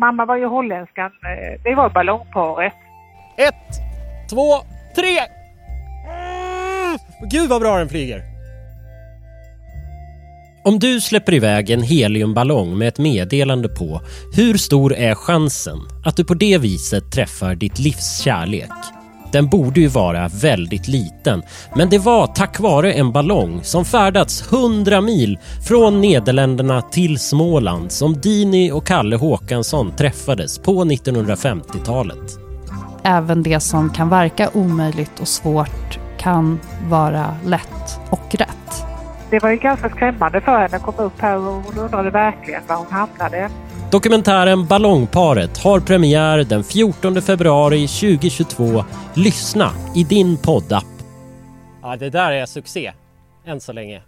mamma var ju holländskan. Eh, det var ballongparet. Ett, två, tre! Mm. Gud vad bra den flyger! Om du släpper iväg en heliumballong med ett meddelande på, hur stor är chansen att du på det viset träffar ditt livs kärlek? Den borde ju vara väldigt liten, men det var tack vare en ballong som färdats 100 mil från Nederländerna till Småland som Dini och Kalle Håkansson träffades på 1950-talet. Även det som kan verka omöjligt och svårt kan vara lätt och rätt. Det var ju ganska skrämmande för henne att komma upp här och hon undrade verkligen var hon hamnade. Dokumentären Ballongparet har premiär den 14 februari 2022. Lyssna i din poddapp. Ja, det där är succé. Än så länge.